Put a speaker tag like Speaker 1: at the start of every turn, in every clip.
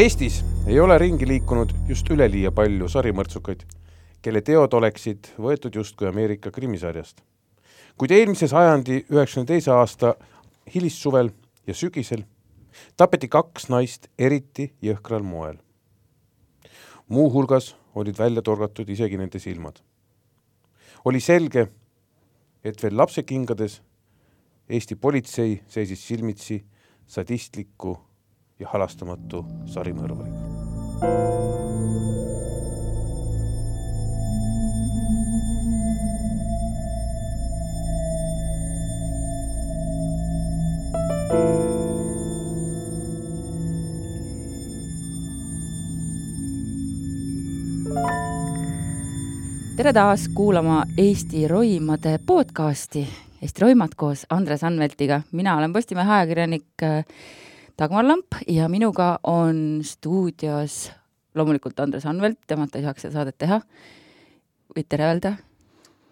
Speaker 1: Eestis ei ole ringi liikunud just üleliia palju sarimõrtsukaid, kelle teod oleksid võetud justkui Ameerika krimisarjast. kuid eelmise sajandi üheksakümne teise aasta hilissuvel ja sügisel tapeti kaks naist eriti jõhkral moel. muuhulgas olid välja torgatud isegi nende silmad. oli selge, et veel lapsekingades Eesti politsei seisis silmitsi sadistliku ja halastamatu sarimõrvariga.
Speaker 2: tere taas kuulama Eesti Roimade podcasti. Eesti Roimad koos Andres Anveltiga. mina olen Postimehe ajakirjanik äh, Dagmar Lamp ja minuga on stuudios loomulikult Andres Anvelt, temata ei saaks seda saadet teha. võid tere öelda?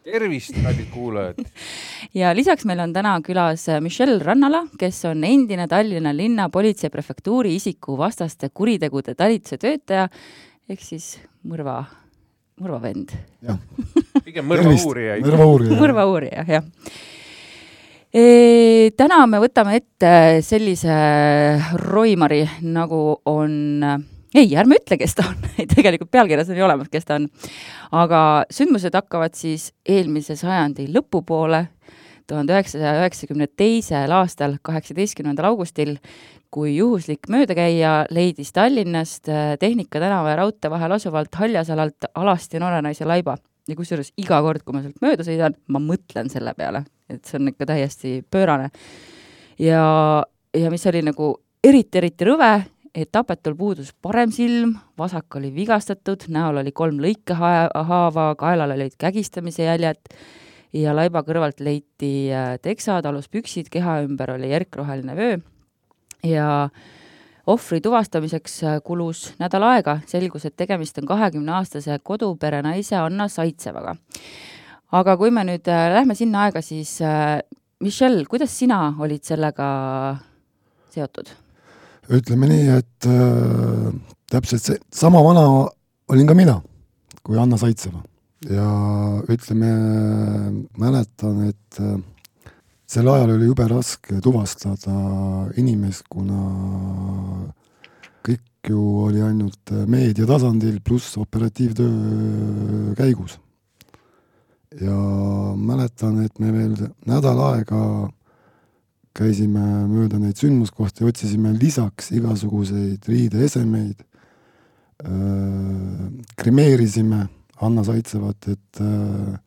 Speaker 1: tervist, kallid kuulajad!
Speaker 2: ja lisaks meil on täna külas Michelle Rannala, kes on endine Tallinna linna politsei prefektuuri isikuvastaste kuritegude talituse töötaja ehk siis mõrva, mõrvavend.
Speaker 3: jah.
Speaker 1: pigem mõrvauurija.
Speaker 3: mõrvauurija.
Speaker 2: mõrvauurija, jah täna me võtame ette sellise roimari, nagu on, ei, ärme ütle, kes ta on. Tegelikult pealkirjas on ju olemas, kes ta on. aga sündmused hakkavad siis eelmise sajandi lõpupoole, tuhande üheksasaja üheksakümne teisel aastal, kaheksateistkümnendal augustil, kui juhuslik möödakäija leidis Tallinnast Tehnika tänava ja raudtee vahel asuvalt haljasalalt alasti noore-naise laiba. Ja kusjuures iga kord, kui ma sealt mööda sõidan, ma mõtlen selle peale, et see on ikka täiesti pöörane. ja, ja mis oli nagu eriti-eriti rõve, et tapetul puudus parem silm, vasak oli vigastatud, näol oli kolm lõikehaava, kaelal olid kägistamise jäljed ja laiba kõrvalt leiti äh, teksad, aluspüksid, keha ümber oli järkroheline vöö ja ohvri tuvastamiseks äh, kulus nädal aega, selgus, et tegemist on kahekümneaastase kodupere naise Anna Saitsevaga. Aga kui me nüüd äh, lähme sinna aega, siis äh, Michelle, kuidas sina olid sellega seotud?
Speaker 3: ütleme nii, et äh, täpselt see, sama vana olin ka mina kui Anna Saitseva ja ütleme, mäletan, et äh, sel ajal oli jube raske tuvastada inimest, kuna kõik ju oli ainult meedia tasandil pluss operatiivtöö käigus. Ja mäletan, et me veel nädal aega käisime mööda neid sündmuskohti, otsisime lisaks igasuguseid riideesemeid, krimeerisime Anna Saitsevat, et äh,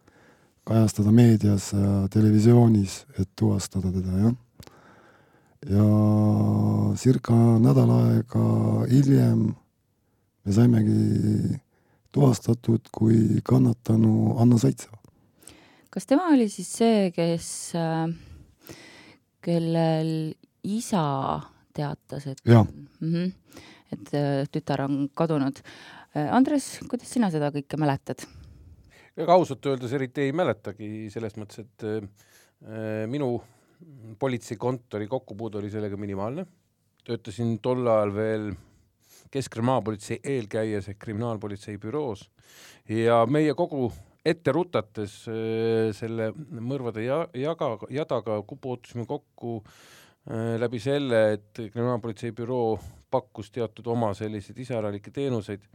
Speaker 3: kajastada meedias ja televisioonis, et tuvastada teda, jah. ja circa nädal aega hiljem me saimegi tuvastatud kui kannatanu Anna Saitseva.
Speaker 2: Kas tema oli siis see, kes, kellel isa teatas, et mm -hmm, et äh, tütar on kadunud. Äh, Andres, kuidas sina seda kõike mäletad?
Speaker 1: ega ausalt öeldes eriti ei mäletagi, selles mõttes, et äh, minu politseikontori kokkupuude oli sellega minimaalne. töötasin tol ajal veel Keskre maapolitsei eelkäijas ehk kriminaalpolitsei büroos ja meie kogu ette rutates äh, selle mõrvade ja, jaga, jadaga puutusime kokku äh, läbi selle, et kriminaalpolitsei büroo pakkus teatud oma selliseid iseäralikke teenuseid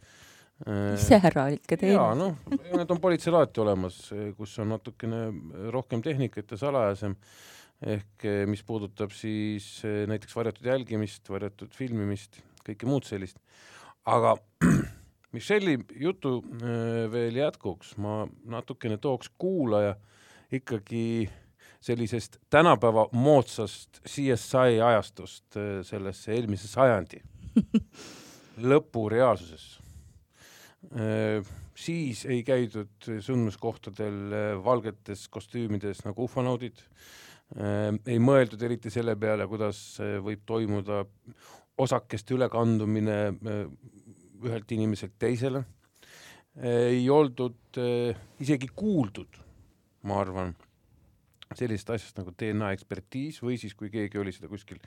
Speaker 2: iseäralikke teenuseid.
Speaker 1: jaa, noh, need on politseil alati olemas, kus on natukene rohkem tehnikat ja salajasem, ehk mis puudutab siis näiteks varjatud jälgimist, varjatud filmimist, kõike muud sellist. aga Michelle'i jutu veel jätkuks ma natukene tooks kuulaja ikkagi sellisest tänapäeva moodsast CSI ajastust äh, sellesse eelmise sajandi lõpu reaalsusesse. siis ei käidud sündmuskohtadel valgetes kostüümides nagu ufonaudid, ei mõeldud eriti selle peale, kuidas võib toimuda osakeste ülekandumine ühelt inimeselt teisele, ei oldud isegi kuuldud, ma arvan, sellisest asjast nagu DNA ekspertiis või siis, kui keegi oli seda kuskil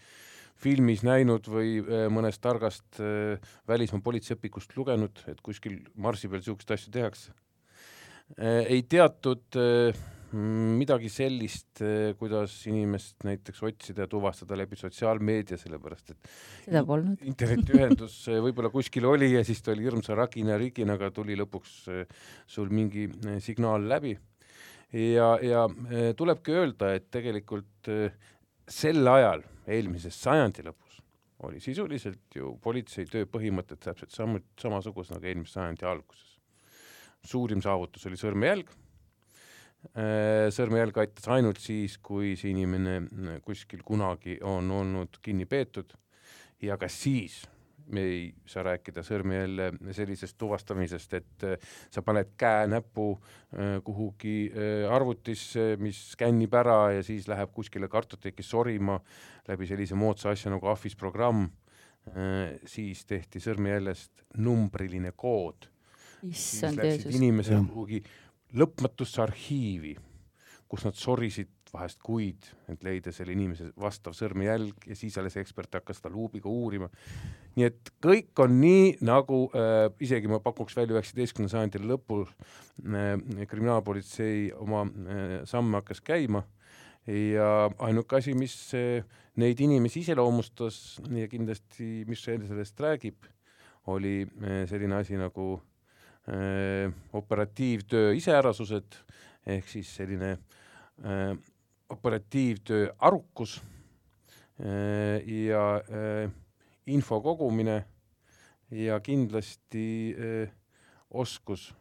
Speaker 1: filmis näinud või äh, mõnest targast äh, välismaa politseiõpikust lugenud, et kuskil Marsi peal niisuguseid asju tehakse. Ei teatud midagi sellist, kuidas inimest näiteks otsida ja tuvastada läbi sotsiaalmeedia, sellepärast et
Speaker 2: seda polnud.
Speaker 1: internetiühendus võib-olla kuskil oli ja siis ta oli hirmsa ragina-riginaga, tuli lõpuks sul mingi signaal läbi ja, ja tulebki öelda, et tegelikult sel ajal, eelmise sajandi lõpus, oli sisuliselt ju politsei töö põhimõtted täpselt samu, samasugused nagu eelmise sajandi alguses. suurim saavutus oli sõrmejälg, sõrmejälg aitas ainult siis, kui see inimene kuskil kunagi on olnud kinni peetud ja ka siis me ei saa rääkida sõrmejälje sellisest tuvastamisest, et äh, sa paned käe näpu äh, kuhugi äh, arvutisse, mis skännib ära ja siis läheb kuskile kartoteki sorima läbi sellise moodsa asja nagu Ahvis programm, siis tehti sõrmejäljest numbriline kood.
Speaker 2: issand Jeesus.
Speaker 1: inimesed kuhugi lõpmatusse arhiivi, kus nad sorisid vahest kuid, et leida selle inimese vastav sõrmejälg ja siis alles ekspert hakkas seda luubiga uurima. nii et kõik on nii, nagu äh, isegi ma pakuks välja üheksateistkümnenda sajandi lõpul äh, kriminaalpolitsei oma äh, samme hakkas käima ja ainuke asi, mis äh, neid inimesi iseloomustas ja kindlasti, mis sellest räägib, oli äh, selline asi nagu operatiivtöö iseärasused ehk siis selline äh, operatiivtöö arukus äh, ja äh, info kogumine ja kindlasti äh, oskus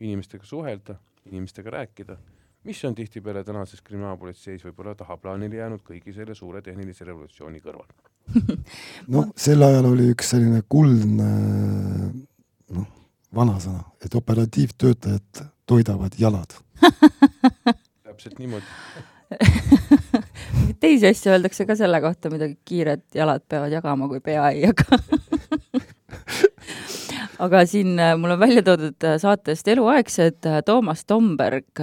Speaker 1: inimestega suhelda, inimestega rääkida, mis on tihtipeale tänases kriminaalpolitseis võib-olla tahaplaanile jäänud kõigi selle suure tehnilise revolutsiooni kõrval.
Speaker 3: noh, sel ajal oli üks selline kuldne noh, vanasõna, et operatiivtöötajad toidavad jalad.
Speaker 1: Täpselt niimoodi.
Speaker 2: Teisi asju öeldakse ka selle kohta, mida kiired jalad peavad jagama, kui pea ei jaga. Aga siin äh, mul on välja toodud äh, saatest eluaegsed, äh, Toomas Tomberg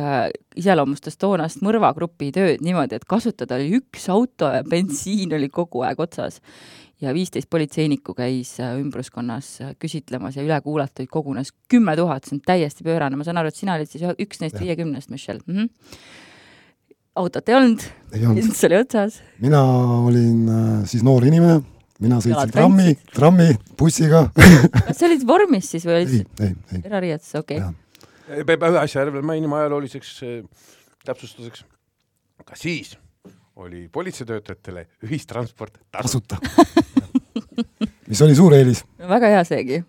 Speaker 2: iseloomustas toonast mõrvagrupi tööd niimoodi, et kasutada oli üks auto ja bensiin oli kogu aeg otsas. Ja viisteist politseinikku käis ümbruskonnas küsitlemas ja ülekuulatuid kogunes kümme tuhat, see on täiesti pöörane, ma saan aru, et sina olid siis üks neist viiekümnest, Michelle. Mm. -hmm autot ei olnud, lints oli otsas.
Speaker 3: mina olin äh, siis noor inimene, mina sõitsin trammi, trammi, bussiga.
Speaker 2: Kas sa olid vormis siis või olid
Speaker 3: ei, ei, ei.
Speaker 2: erariietuses, okei.
Speaker 1: Okay.. peab ühe asja veel. Mainima ajalooliseks äh, täpsustuseks. ka siis oli politseitöötajatele ühistransport tasuta
Speaker 3: mis oli suur eelis.
Speaker 2: väga hea seegi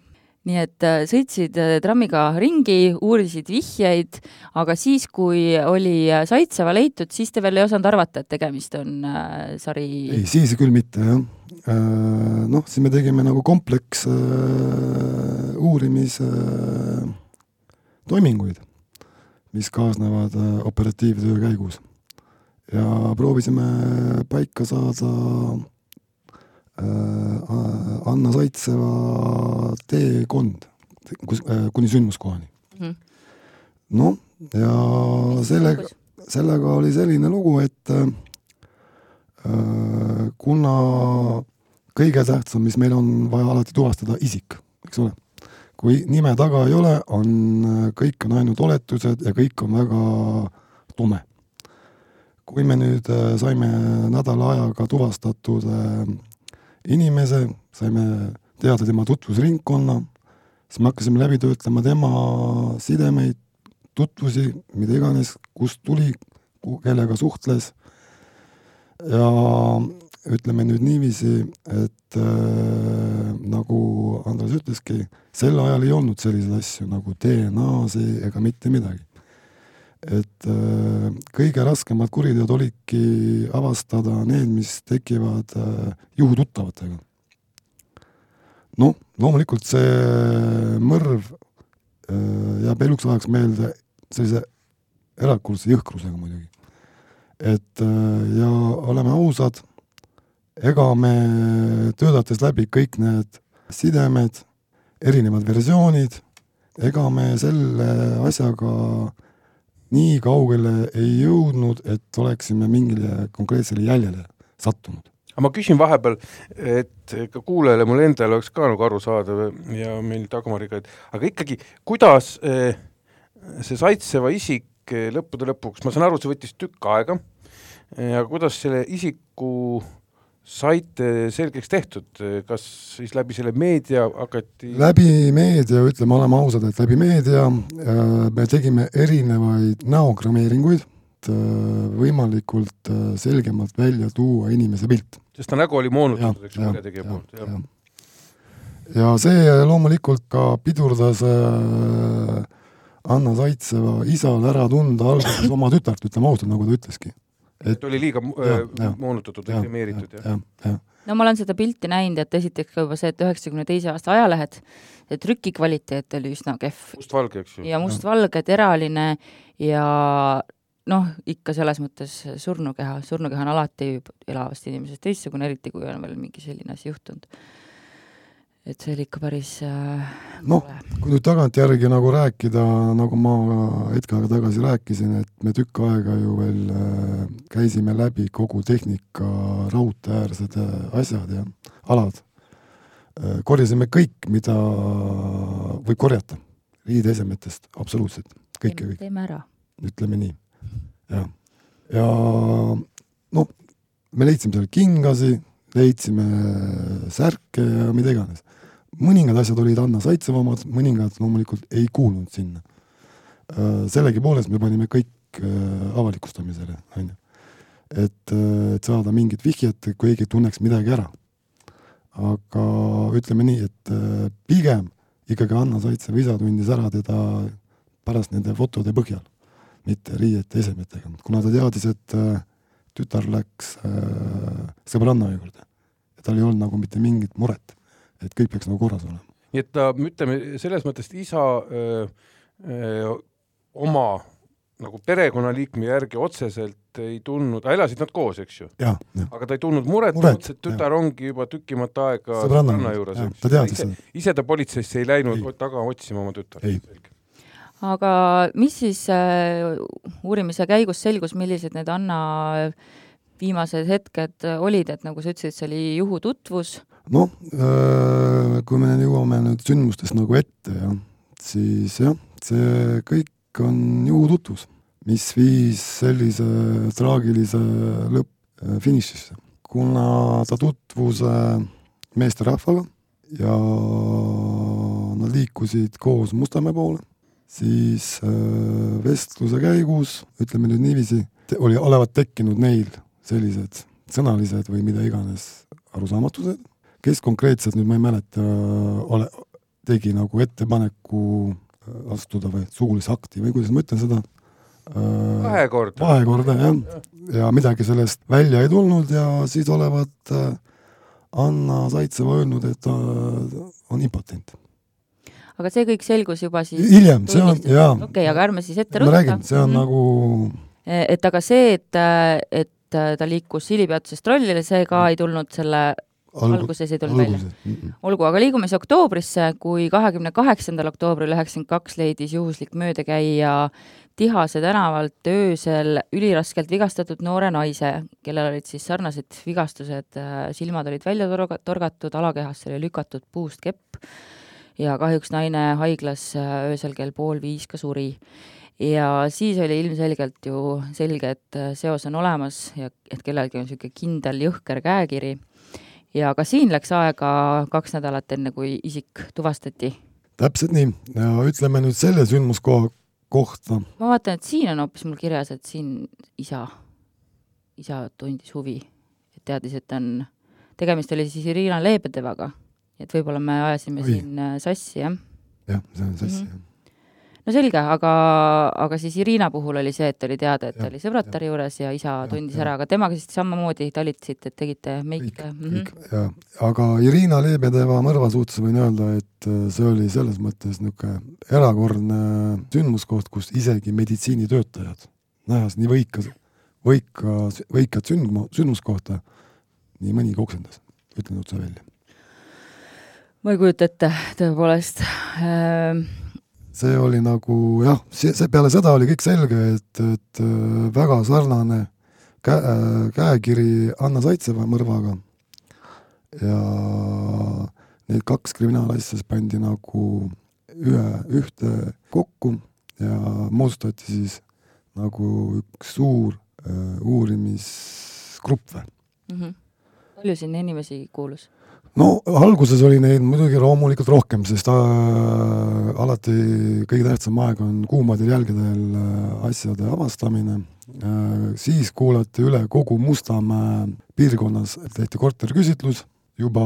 Speaker 2: nii et äh, sõitsid äh, trammiga ringi, uurisid vihjeid, aga siis, kui oli äh, Saitseva leitud, siis te veel ei osanud arvata, et tegemist on sari
Speaker 3: ei, siis küll mitte, jah. Noh, siis me tegime nagu kompleks äh, uurimistoiminguid, mis kaasnevad operatiivtöö käigus. ja proovisime paika saada Anna Saitseva teekond kus, äh, kuni sündmuskohani mm. -hmm. noh, ja sellega, sellega oli selline lugu, et äh, kuna kõige tähtsam, mis meil on vaja alati tuvastada, isik, eks ole. kui nime taga ei ole, on, kõik on ainult oletused ja kõik on väga tume. kui me nüüd saime nädala ajaga tuvastatud inimese, saime teada tema tutvusringkonna, siis me hakkasime läbi töötlema tema sidemeid, tutvusi, mida iganes, kust tuli, kellega suhtles ja ütleme nüüd niiviisi, et äh, nagu Andres ütleski, sel ajal ei olnud selliseid asju nagu DNA-si ega mitte midagi. Et äh, kõige raskemad kuriteod olidki avastada need, mis tekivad äh, juhututtavatega. noh, loomulikult see mõrv äh, jääb eluks ajaks meelde sellise erakordse jõhkrusega muidugi. et ja oleme ausad, ega me töötades läbi kõik need sidemed, erinevad versioonid, ega me selle asjaga nii kaugele ei jõudnud, et oleksime mingile konkreetsele jäljele sattunud.
Speaker 1: aga ma küsin vahepeal, et ka kuulajale, mul endal oleks ka nagu arusaadav ja meil Dagmariga, et aga ikkagi, kuidas eh, see Saitseva isik eh, lõppude lõpuks, ma saan aru, see võttis tükk aega, aga kuidas selle isiku saite selgeks tehtud, kas siis läbi selle meedia hakati
Speaker 3: läbi meedia, ütleme, oleme ausad, et läbi meedia äh, me tegime erinevaid näogrammeeringuid, et äh, võimalikult äh, selgemalt välja tuua inimese pilt.
Speaker 1: sest ta nägu oli moonutatud, eks kurjategija poolt, jah.
Speaker 3: ja see loomulikult ka pidurdas Anna Saitseva isal ära tunda alguses oma tütart, ütleme ausalt, nagu ta ütleski
Speaker 1: et oli liiga ja, moonutatud või kremeeritud ja,
Speaker 3: ja, ja.
Speaker 2: no ma olen seda pilti näinud, et esiteks ka juba see, et üheksakümne teise aasta ajalehed, see trüki kvaliteet oli üsna kehv.
Speaker 1: mustvalge, eks ju.
Speaker 2: ja mustvalge, teraline ja noh, ikka selles mõttes surnukeha, surnukeha on alati elavast inimesest teistsugune, eriti kui on veel mingi selline asi juhtunud et see oli ikka päris
Speaker 3: noh, kui nüüd tagantjärgi nagu rääkida, nagu ma hetk aega tagasi rääkisin, et me tükk aega ju veel äh, käisime läbi kogu tehnika raudteeäärsed äh, asjad ja alad korjasime kõik, mida võib korjata, riideesemetest, absoluutselt, kõike, kõik.
Speaker 2: teeme ära.
Speaker 3: ütleme nii, jah. ja noh, me leidsime seal kingasi, leidsime särke ja mida iganes mõningad asjad olid Anna Saitseva omad, mõningad loomulikult ei kuulunud sinna. Äh, sellegipoolest me panime kõik äh, avalikustamisele, on ju. et, äh, et saada mingit vihjet, keegi tunneks midagi ära. aga ütleme nii, et pigem ikkagi Anna Saitsev isa tundis ära teda pärast nende fotode põhjal, mitte riiete esemetega, kuna ta teadis, et tütar läks sõbranna juurde ja tal ei olnud nagu mitte mingit muret et kõik peaks nagu korras olema.
Speaker 1: nii et ta, ütleme selles mõttes isa öö, öö, oma nagu perekonnaliikme järgi otseselt ei tundnud, elasid nad koos, eks ju? aga ta ei tundnud muret, muret, et tütar ja. ongi juba tükimat aega sõbranna juures, eks
Speaker 3: ta teadis seda.
Speaker 1: ise ta politseisse ei läinud ei. taga otsima oma tütart?
Speaker 2: aga mis siis äh, uurimise käigus selgus, millised need Anna viimased hetked olid, et nagu sa ütlesid, see oli juhututvus
Speaker 3: noh, äh, kui me jõuame nüüd sündmustest nagu ette, jah, siis jah, see kõik on juhututvus, mis viis sellise traagilise lõpp, äh, kuna ta tutvus meesterahvaga ja nad liikusid koos Mustamäe poole, siis äh, vestluse käigus, ütleme nüüd niiviisi, oli, olevat tekkinud neil sellised sõnalised või mida iganes arusaamatused kes konkreetselt nüüd ma ei mäleta, ole, tegi nagu ettepaneku äh, astuda või sugulise akti või kuidas ma ütlen seda
Speaker 1: äh,? vahekorda.
Speaker 3: vahekorda, jah. ja midagi sellest välja ei tulnud ja siis olevat äh, Anna Saitseva öelnud, et ta on impotent.
Speaker 2: aga see kõik selgus juba siis
Speaker 3: hiljem, see on, jaa.
Speaker 2: okei okay,, aga ärme siis ette rõhuta.
Speaker 3: ma räägin, see on mm -hmm. nagu
Speaker 2: e, et aga see, et, et ta liikus silipeatusest trollile, see ka ei tulnud selle Algu, alguses ei tulnud välja. olgu, aga liigume siis oktoobrisse, kui kahekümne kaheksandal oktoobril üheksakümmend kaks leidis juhuslik möödakäija Tihase tänavalt öösel üliraskelt vigastatud noore naise, kellel olid siis sarnased vigastused, äh, silmad olid välja torga-, torgatud, alakehasse oli lükatud puust kepp ja kahjuks naine haiglas äh, öösel kell pool viis ka suri ja siis oli ilmselgelt ju selge, et äh, seos on olemas ja et kellelgi on niisugune kindel jõhker käekiri ja ka siin läks aega kaks nädalat, enne kui isik tuvastati.
Speaker 3: täpselt nii ütleme nüüd selle sündmuskoha kohta.
Speaker 2: ma vaatan, et siin on hoopis mul kirjas, et siin isa, isa tundis huvi, et teadis, et on, tegemist oli siis Irina Lebedevaga, et võib-olla me ajasime Oi. siin äh, sassi, jah?
Speaker 3: jah, see on sassi mm, -hmm. jah
Speaker 2: no selge, aga, aga siis Irina puhul oli see, et oli teada, et
Speaker 3: Ja,
Speaker 2: ta oli sõbratari juures ja isa
Speaker 3: Ja,
Speaker 2: tundis
Speaker 3: ja.
Speaker 2: ära, aga temaga siis samamoodi talitasite, et tegite meike, mm, -hmm.
Speaker 3: ja, aga Irina Lebedeva mõrva suhtes võin öelda, et äh, see oli selles mõttes niisugune erakordne sündmuskoht, kus isegi meditsiinitöötajad, nähes nii võikas, võika, võikat sündmu-, sündmuskohta, nii mõnigi oksendas, ütlen otse välja.
Speaker 2: ma ei kujuta ette, tõepoolest äh,.
Speaker 3: See oli nagu jah, see, see peale seda oli kõik selge, et, et äh, väga sarnane kä-, käekiri Anna Saitseva mõrvaga ja need kaks kriminaalasja siis pandi nagu ühe, ühte kokku ja moodustati siis nagu üks suur äh, uurimisgrupp või
Speaker 2: Mm -hmm. palju sinna inimesi kuulus?
Speaker 3: No alguses oli neid muidugi loomulikult rohkem, sest äh, alati kõige tähtsam aeg on kuumadel jälgedel äh, asjade avastamine äh,. siis kuulati üle kogu Mustamäe piirkonnas, tehti korterküsitlus, juba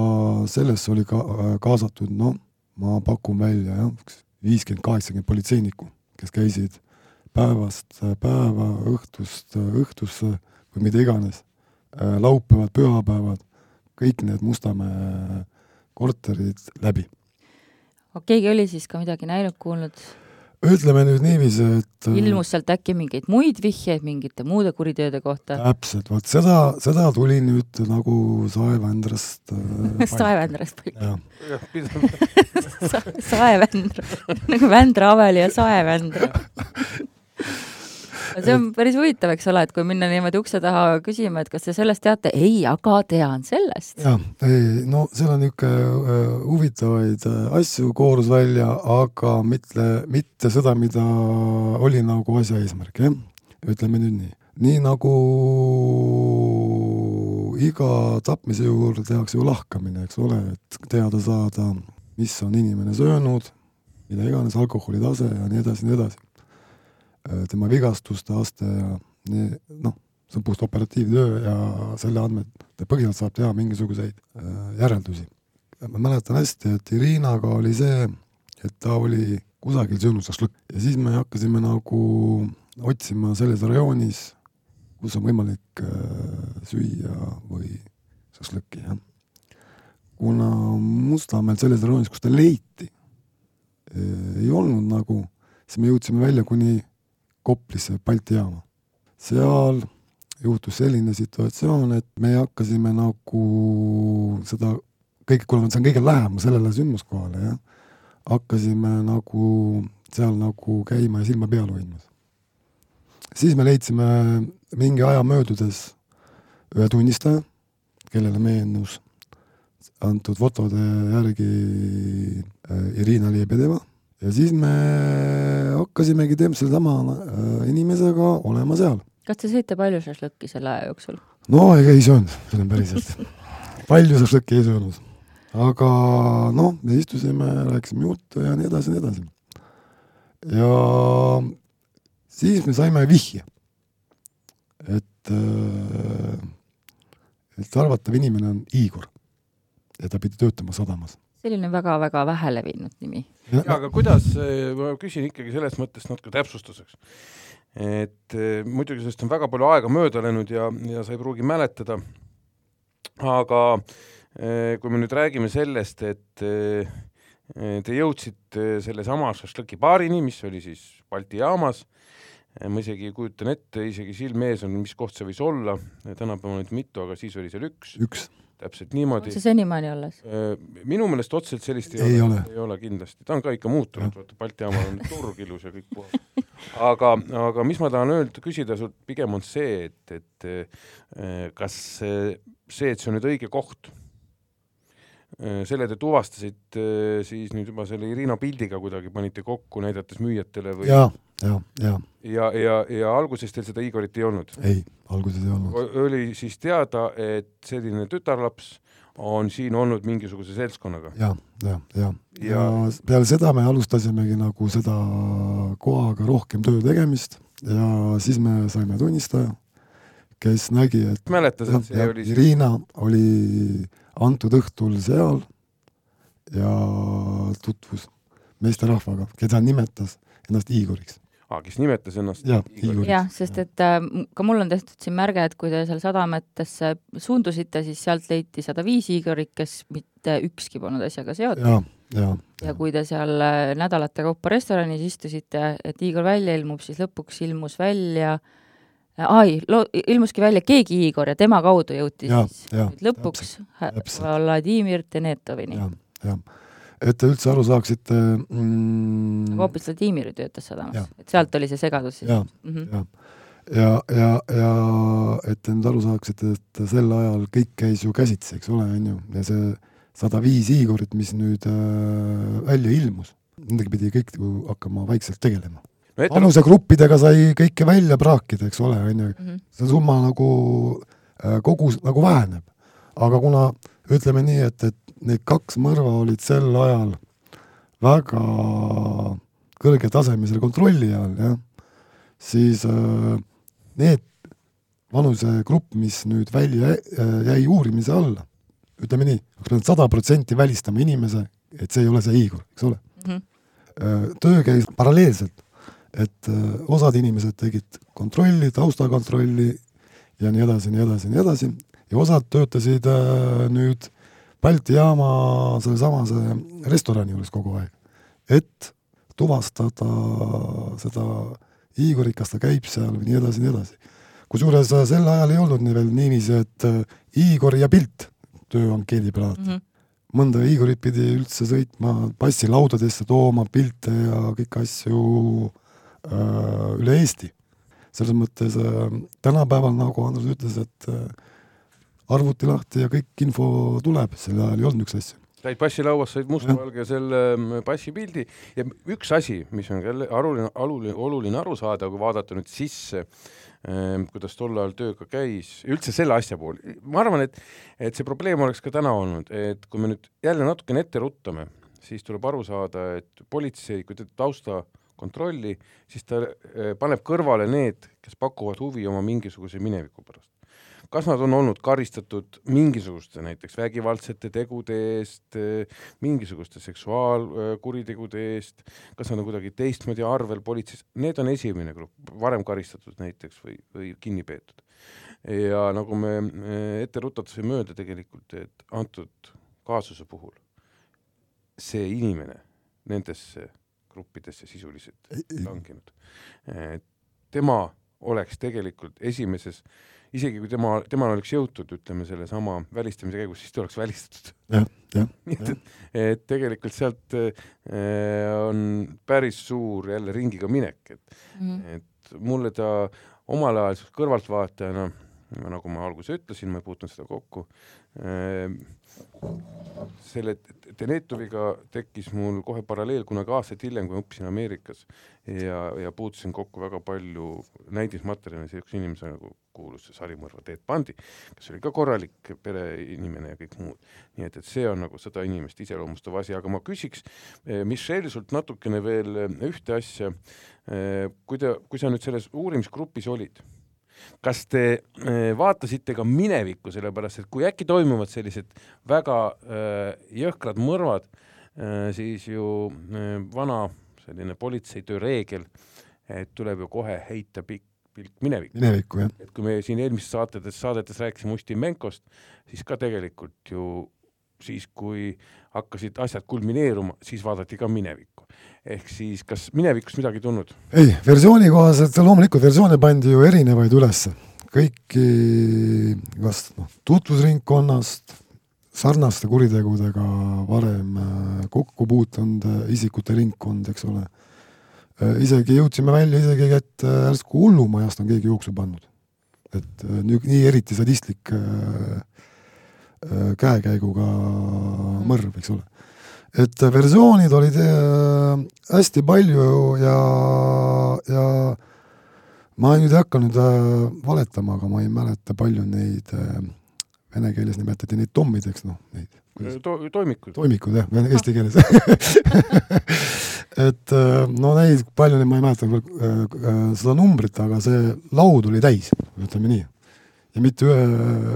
Speaker 3: sellesse oli ka äh, kaasatud, noh, ma pakun välja jah, viiskümmend, kaheksakümmend politseinikku, kes käisid päevast päeva, õhtust õhtusse või mida iganes, laupäevad, pühapäevad, kõik need Mustamäe korterid läbi.
Speaker 2: keegi oli siis ka midagi näinud, kuulnud?
Speaker 3: ütleme nüüd niiviisi, et
Speaker 2: ilmus sealt äkki mingeid muid vihjeid mingite muude kuritööde kohta?
Speaker 3: täpselt, vot seda, seda tuli nüüd nagu saevändrast
Speaker 2: saevändrast palju.
Speaker 3: jah,
Speaker 2: saevändra, nagu Vändra Aveli ja Saevändra. see on päris huvitav, eks ole, et kui minna niimoodi ukse taha küsima, et kas te sellest teate, ei, aga tean sellest.
Speaker 3: jah, ei no seal on niisugune äh, huvitavaid äh, asju koorus välja, aga mitte, mitte seda, mida oli nagu asja eesmärk, jah, ütleme nüüd nii. nii nagu iga tapmise juurde tehakse ju lahkamine, eks ole, et teada saada, mis on inimene söönud, mida iganes, alkoholi tase ja nii edasi, nii edasi. Tema vigastuste aste ja nii, noh, see on puht operatiivtöö ja selle andmete põhjal saab teha mingisuguseid äh, järeldusi. ma mäletan hästi, et Irinaga oli see, et ta oli kusagil söönud šašlõkki ja siis me hakkasime nagu otsima selles rajoonis, kus on võimalik äh, süüa või šašlõkki, jah. kuna Mustamäel selles rajoonis, kus ta leiti, ei olnud nagu, siis me jõudsime välja kuni Koplisse Balti jaama. seal juhtus selline situatsioon, et me hakkasime nagu seda kõik, kuna see on kõige lähemal sellele sündmuskohale, jah, hakkasime nagu seal nagu käima ja silma peal hoidmas. siis me leidsime mingi aja möödudes ühe tunnistaja, kellele meenus antud fotode järgi äh, Irina Liebedeva ja siis me hakkasimegi teeme sellesama äh, inimesega olema seal.
Speaker 2: kas te sõite palju šašlõkki selle aja jooksul?
Speaker 3: no ega ei söönud, ütlen päriselt. palju šašlõkki ei söönud. aga noh, me istusime, rääkisime juttu ja nii edasi, nii edasi. ja siis me saime vihje, et äh, et arvatav inimene on Igor ja ta pidi töötama sadamas
Speaker 2: selline väga-väga vähe levinud nimi.
Speaker 1: jaa, aga kuidas, ma küsin ikkagi selles mõttes natuke täpsustuseks. et eh, muidugi sellest on väga palju aega mööda läinud ja, ja sa ei pruugi mäletada, aga eh, kui me nüüd räägime sellest, et eh, te jõudsite sellesama šašlõki baarini, mis oli siis Balti jaamas, ma isegi kujutan ette, isegi silme ees on, mis koht see võis olla, tänapäeval on neid mitu, aga siis oli seal üks,
Speaker 3: üks
Speaker 1: täpselt
Speaker 2: on
Speaker 1: niimoodi
Speaker 2: see senimaani alles?
Speaker 1: minu meelest otseselt sellist ei,
Speaker 3: Ei
Speaker 1: ole,
Speaker 3: ole.
Speaker 1: ei ole kindlasti, ta on ka ikka muutunud, vaata Balti jaamal on turg ilus ja kõik puhas. aga, aga mis ma tahan öelda, küsida sult pigem on see, et, et kas see, see, et see on nüüd õige koht, selle te tuvastasite eh, siis nüüd juba selle Irina pildiga kuidagi panite kokku, näidates müüjatele või
Speaker 3: ja, ja, ja
Speaker 1: ja, ja, ja alguses teil seda Igorit ei olnud?
Speaker 3: ei, alguses ei olnud.
Speaker 1: oli siis teada, et selline tütarlaps on siin olnud mingisuguse seltskonnaga?
Speaker 3: ja, ja, ja, ja
Speaker 1: Ja-
Speaker 3: peale seda me alustasimegi nagu seda kohaga rohkem töö tegemist ja siis me saime tunnistaja, kes nägi, et
Speaker 1: mäletas, et see
Speaker 3: ja,
Speaker 1: oli
Speaker 3: Irina oli antud õhtul seal ja tutvus meesterahvaga, keda nimetas ennast Igoriks.
Speaker 1: aa, kes nimetas ennast
Speaker 3: jah,
Speaker 1: Igoriks?
Speaker 2: jah, sest et äh, ka mul on tehtud siin märge, et kui te seal sadamatesse suundusite, siis sealt leiti sada viis Igorit, kes mitte ükski polnud asjaga seotud.
Speaker 3: ja, ja,
Speaker 2: ja kui te seal äh, nädalate kaupa restoranis istusite, et Igor välja ilmub, siis lõpuks ilmus välja äh, ai, ilmuski välja keegi Igor ja tema kaudu jõuti
Speaker 3: ja,
Speaker 2: siis
Speaker 3: ja,
Speaker 2: lõpuks. Vladimir Denetovini.
Speaker 3: et te üldse aru saaksite mm,
Speaker 2: aga hoopis Vladimir ju töötas sadamas, et sealt oli see segadus siis
Speaker 3: Jaa.
Speaker 2: mm. -hmm.
Speaker 3: jah, ja, ja, ja et te nüüd aru saaksite, et sel ajal kõik käis ju käsitsi, eks ole, on ju, ja see sada viis Igorit, mis nüüd äh, välja ilmus, nendega pidi kõik ju hakkama vaikselt tegelema. Vanusegruppidega sai kõike välja praakida, eks ole, on ju,
Speaker 2: -hmm.
Speaker 3: see summa nagu äh, kogus nagu väheneb. aga kuna ütleme nii, et, et need kaks mõrva olid sel ajal väga kõrgetasemelisel kontrolli all, jah, siis äh, need vanusegrupp, mis nüüd välja äh, jäi uurimise alla, ütleme nii, oleks pidanud sada protsenti välistama inimese, et see ei ole see Igor, eks ole
Speaker 2: Mm -hmm.
Speaker 3: Töö käis paralleelselt, et äh, osad inimesed tegid kontrolli, taustakontrolli ja nii edasi, nii edasi, nii edasi ja osad töötasid äh, nüüd Balti jaama sellesamase restorani juures kogu aeg, et tuvastada seda Igorit, kas ta käib seal või nii edasi, nii edasi. kusjuures äh, sel ajal ei olnud nii veel niiviisi, et Igor ja pilt tööankeedi peal alati
Speaker 2: Mm -hmm.
Speaker 3: mõnda Igorit pidi üldse sõitma passilaudadesse tooma pilte ja kõiki asju üle Eesti. selles mõttes äh, tänapäeval, nagu Andrus ütles, et äh, arvuti lahti ja kõik info tuleb, sel ajal ei olnud niisuguseid asju.
Speaker 1: said passilauas, said mustvalge selle mm, passipildi ja üks asi, mis on jälle oluline, oluline, oluline aru saada, kui vaadata nüüd sisse ähm, kuidas tol ajal tööga käis, üldse selle asja puhul, ma arvan, et et see probleem oleks ka täna olnud, et kui me nüüd jälle natukene ette ruttame, siis tuleb aru saada, et politsei, kui teeb taustakontrolli, siis ta äh, paneb kõrvale need, kes pakuvad huvi oma mingisuguse mineviku pärast kas nad on olnud karistatud mingisuguste näiteks vägivaldsete tegude eest, mingisuguste seksuaalkuritegude eest, kas nad on kuidagi teistmoodi arvel politseis, need on esimene grupp, varem karistatud näiteks või, või kinni peetud. ja nagu me ette rutates võime öelda tegelikult, et antud kaasuse puhul see inimene nendesse gruppidesse sisuliselt langenud. tema oleks tegelikult esimeses isegi kui tema, temal oleks jõutud, ütleme, sellesama välistamise käigus, siis ta oleks välistatud. nii et, et, tegelikult sealt äh, on päris suur jälle ringiga minek, et mm, -hmm. et mulle ta omal ajal kõrvaltvaatajana, nagu ma alguses ütlesin, ma ei puutunud seda kokku äh,, selle Denetoviga tekkis mul kohe paralleel kunagi aastaid hiljem, kui ma õppisin Ameerikas ja, ja puutusin kokku väga palju näidismaterjali sellise inimese nagu kuulus see sarimõrva Ted Bundy, kes oli ka korralik pereinimene ja kõik muud. nii et, et see on nagu seda inimest iseloomustav asi, aga ma küsiks Michelle sult natukene veel ühte asja. kui te, kui sa nüüd selles uurimisgrupis olid kas te vaatasite ka minevikku, sellepärast et kui äkki toimuvad sellised väga jõhkrad mõrvad, siis ju vana selline politseitöö reegel, et tuleb ju kohe heita pikk pilk minevikku.
Speaker 3: minevikku, jah.
Speaker 1: et kui me siin eelmistes saatetes, saadetes rääkisime Ustimenkost, siis ka tegelikult ju siis, kui hakkasid asjad kulmineeruma, siis vaadati ka minevikku. ehk siis kas minevikust midagi tulnud?
Speaker 3: ei, versiooni kohaselt loomulikult versioone pandi ju erinevaid ülesse. kõiki, kas noh, tutvusringkonnast, sarnaste kuritegudega varem kokku puutunud isikute ringkond, eks ole. isegi jõudsime välja isegi, et järsku hullumajast on keegi jooksu pannud. et nii, eriti sadistlik käekäiguga mõrv, eks ole. et versioonid olid äh, hästi palju ja, ja ma nüüd ei hakka nüüd äh, valetama, aga ma ei mäleta, palju neid äh, vene keeles nimetati neid tommideks, noh, neid
Speaker 1: to, toimikud.
Speaker 3: toimikud jah, eesti keeles et no neid, palju neid ma ei mäleta küll seda numbrit, aga see laud oli täis, ütleme nii. ja mitte ühe,